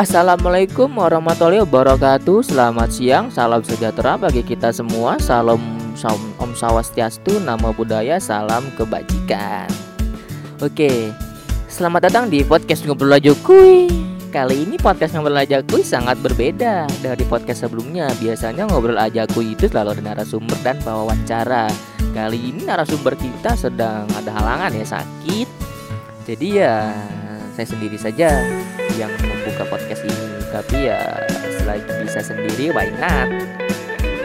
Assalamualaikum warahmatullahi wabarakatuh. Selamat siang, salam sejahtera bagi kita semua. Salam Om Swastiastu, nama budaya, salam kebajikan. Oke, selamat datang di podcast Ngobrol Aja Kuy Kali ini podcast Ngobrol Aja Kuy sangat berbeda dari podcast sebelumnya. Biasanya Ngobrol Aja Kuy itu selalu ada narasumber dan wawancara. Kali ini narasumber kita sedang ada halangan ya, sakit. Jadi ya saya sendiri saja yang membuka podcast ini. Tapi ya selagi bisa sendiri why not?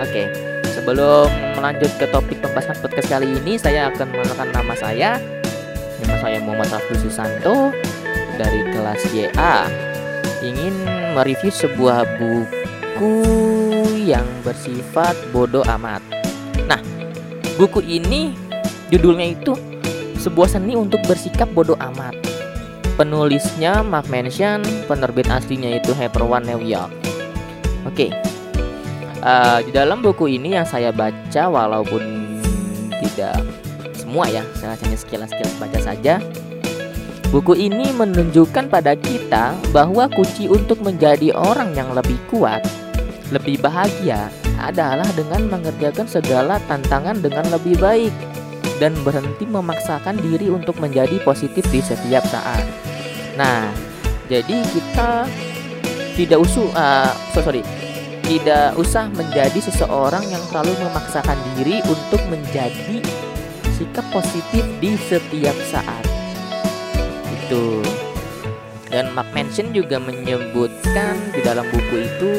Oke okay, sebelum melanjut ke topik pembahasan podcast kali ini saya akan mengenalkan nama saya. Nama saya Muhammad Raffi Susanto dari kelas YA ingin mereview sebuah buku yang bersifat bodoh amat. Nah buku ini judulnya itu sebuah seni untuk bersikap bodoh amat penulisnya Mark Mansion, penerbit aslinya itu Hyper One New York. Oke, okay. uh, di dalam buku ini yang saya baca walaupun tidak semua ya, saya hanya sekilas-sekilas baca saja. Buku ini menunjukkan pada kita bahwa kunci untuk menjadi orang yang lebih kuat, lebih bahagia adalah dengan mengerjakan segala tantangan dengan lebih baik dan berhenti memaksakan diri untuk menjadi positif di setiap saat. Nah, jadi kita tidak usuh, uh, so, sorry, tidak usah menjadi seseorang yang selalu memaksakan diri untuk menjadi sikap positif di setiap saat. Itu. Dan Mark Manson juga menyebutkan di dalam buku itu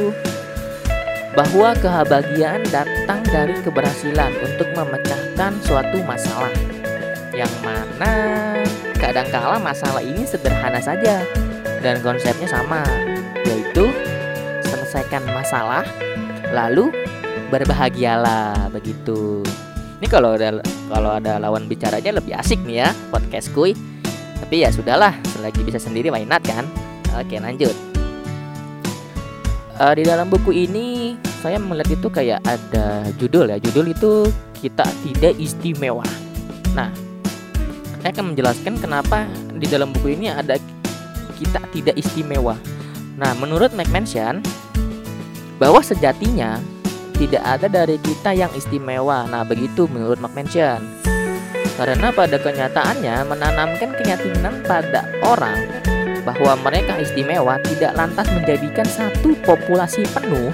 bahwa kebahagiaan datang dari keberhasilan untuk memecahkan suatu masalah. Yang mana kadangkala masalah ini sederhana saja dan konsepnya sama yaitu selesaikan masalah lalu berbahagialah begitu. Ini kalau ada kalau ada lawan bicaranya lebih asik nih ya podcast kuy. Tapi ya sudahlah selagi bisa sendiri not kan? Oke lanjut. Uh, di dalam buku ini saya melihat itu kayak ada judul ya judul itu kita tidak istimewa nah saya akan menjelaskan kenapa di dalam buku ini ada kita tidak istimewa. Nah, menurut McMansion bahwa sejatinya tidak ada dari kita yang istimewa. Nah, begitu menurut McMansion. Karena pada kenyataannya menanamkan keyakinan pada orang bahwa mereka istimewa tidak lantas menjadikan satu populasi penuh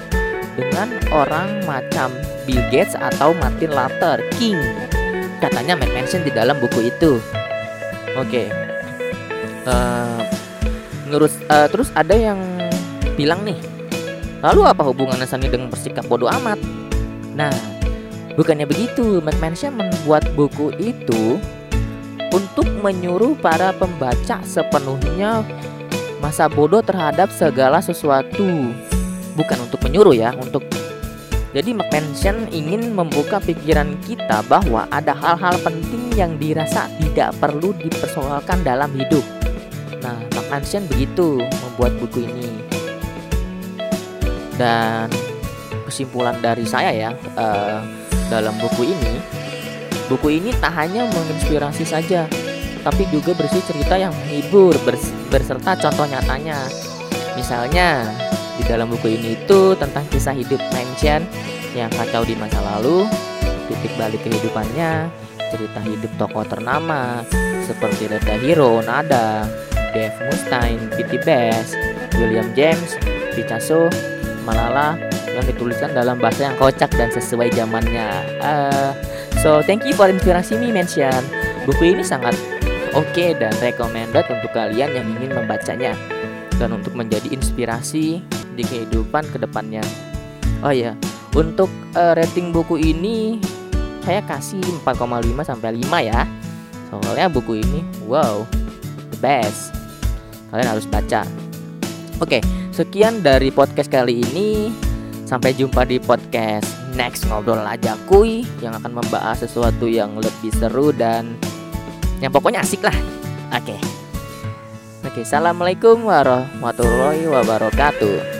dengan orang macam Bill Gates atau Martin Luther King. Katanya McMansion di dalam buku itu. Oke. Okay. Uh, uh, terus ada yang bilang nih, lalu apa hubungannya Sani dengan bersikap bodoh amat? Nah, bukannya begitu. McMansion membuat buku itu untuk menyuruh para pembaca sepenuhnya masa bodoh terhadap segala sesuatu. Bukan untuk menyuruh ya, untuk jadi McMansion ingin membuka pikiran kita bahwa ada hal-hal penting yang dirasa tidak perlu dipersoalkan dalam hidup. Nah, McMansion begitu membuat buku ini. Dan kesimpulan dari saya ya uh, dalam buku ini, buku ini tak hanya menginspirasi saja, tapi juga berisi cerita yang menghibur berserta contoh nyatanya. Misalnya, di dalam buku ini itu tentang kisah hidup Mansion yang kacau di masa lalu, titik balik kehidupannya, cerita hidup tokoh ternama seperti Dada Hero, Nada, Dave Mustaine, Kitty Bass, William James, Picasso, Malala yang dituliskan dalam bahasa yang kocak dan sesuai zamannya. Uh, so thank you for inspirasi me mention. Buku ini sangat oke okay dan recommended untuk kalian yang ingin membacanya dan untuk menjadi inspirasi di kehidupan ke depannya. Oh ya, untuk uh, rating buku ini saya kasih 4,5 sampai 5 ya. Soalnya buku ini wow, the best. Kalian harus baca. Oke, sekian dari podcast kali ini. Sampai jumpa di podcast next ngobrol aja kuy yang akan membahas sesuatu yang lebih seru dan yang pokoknya asik lah. Oke. Oke, assalamualaikum warahmatullahi wabarakatuh.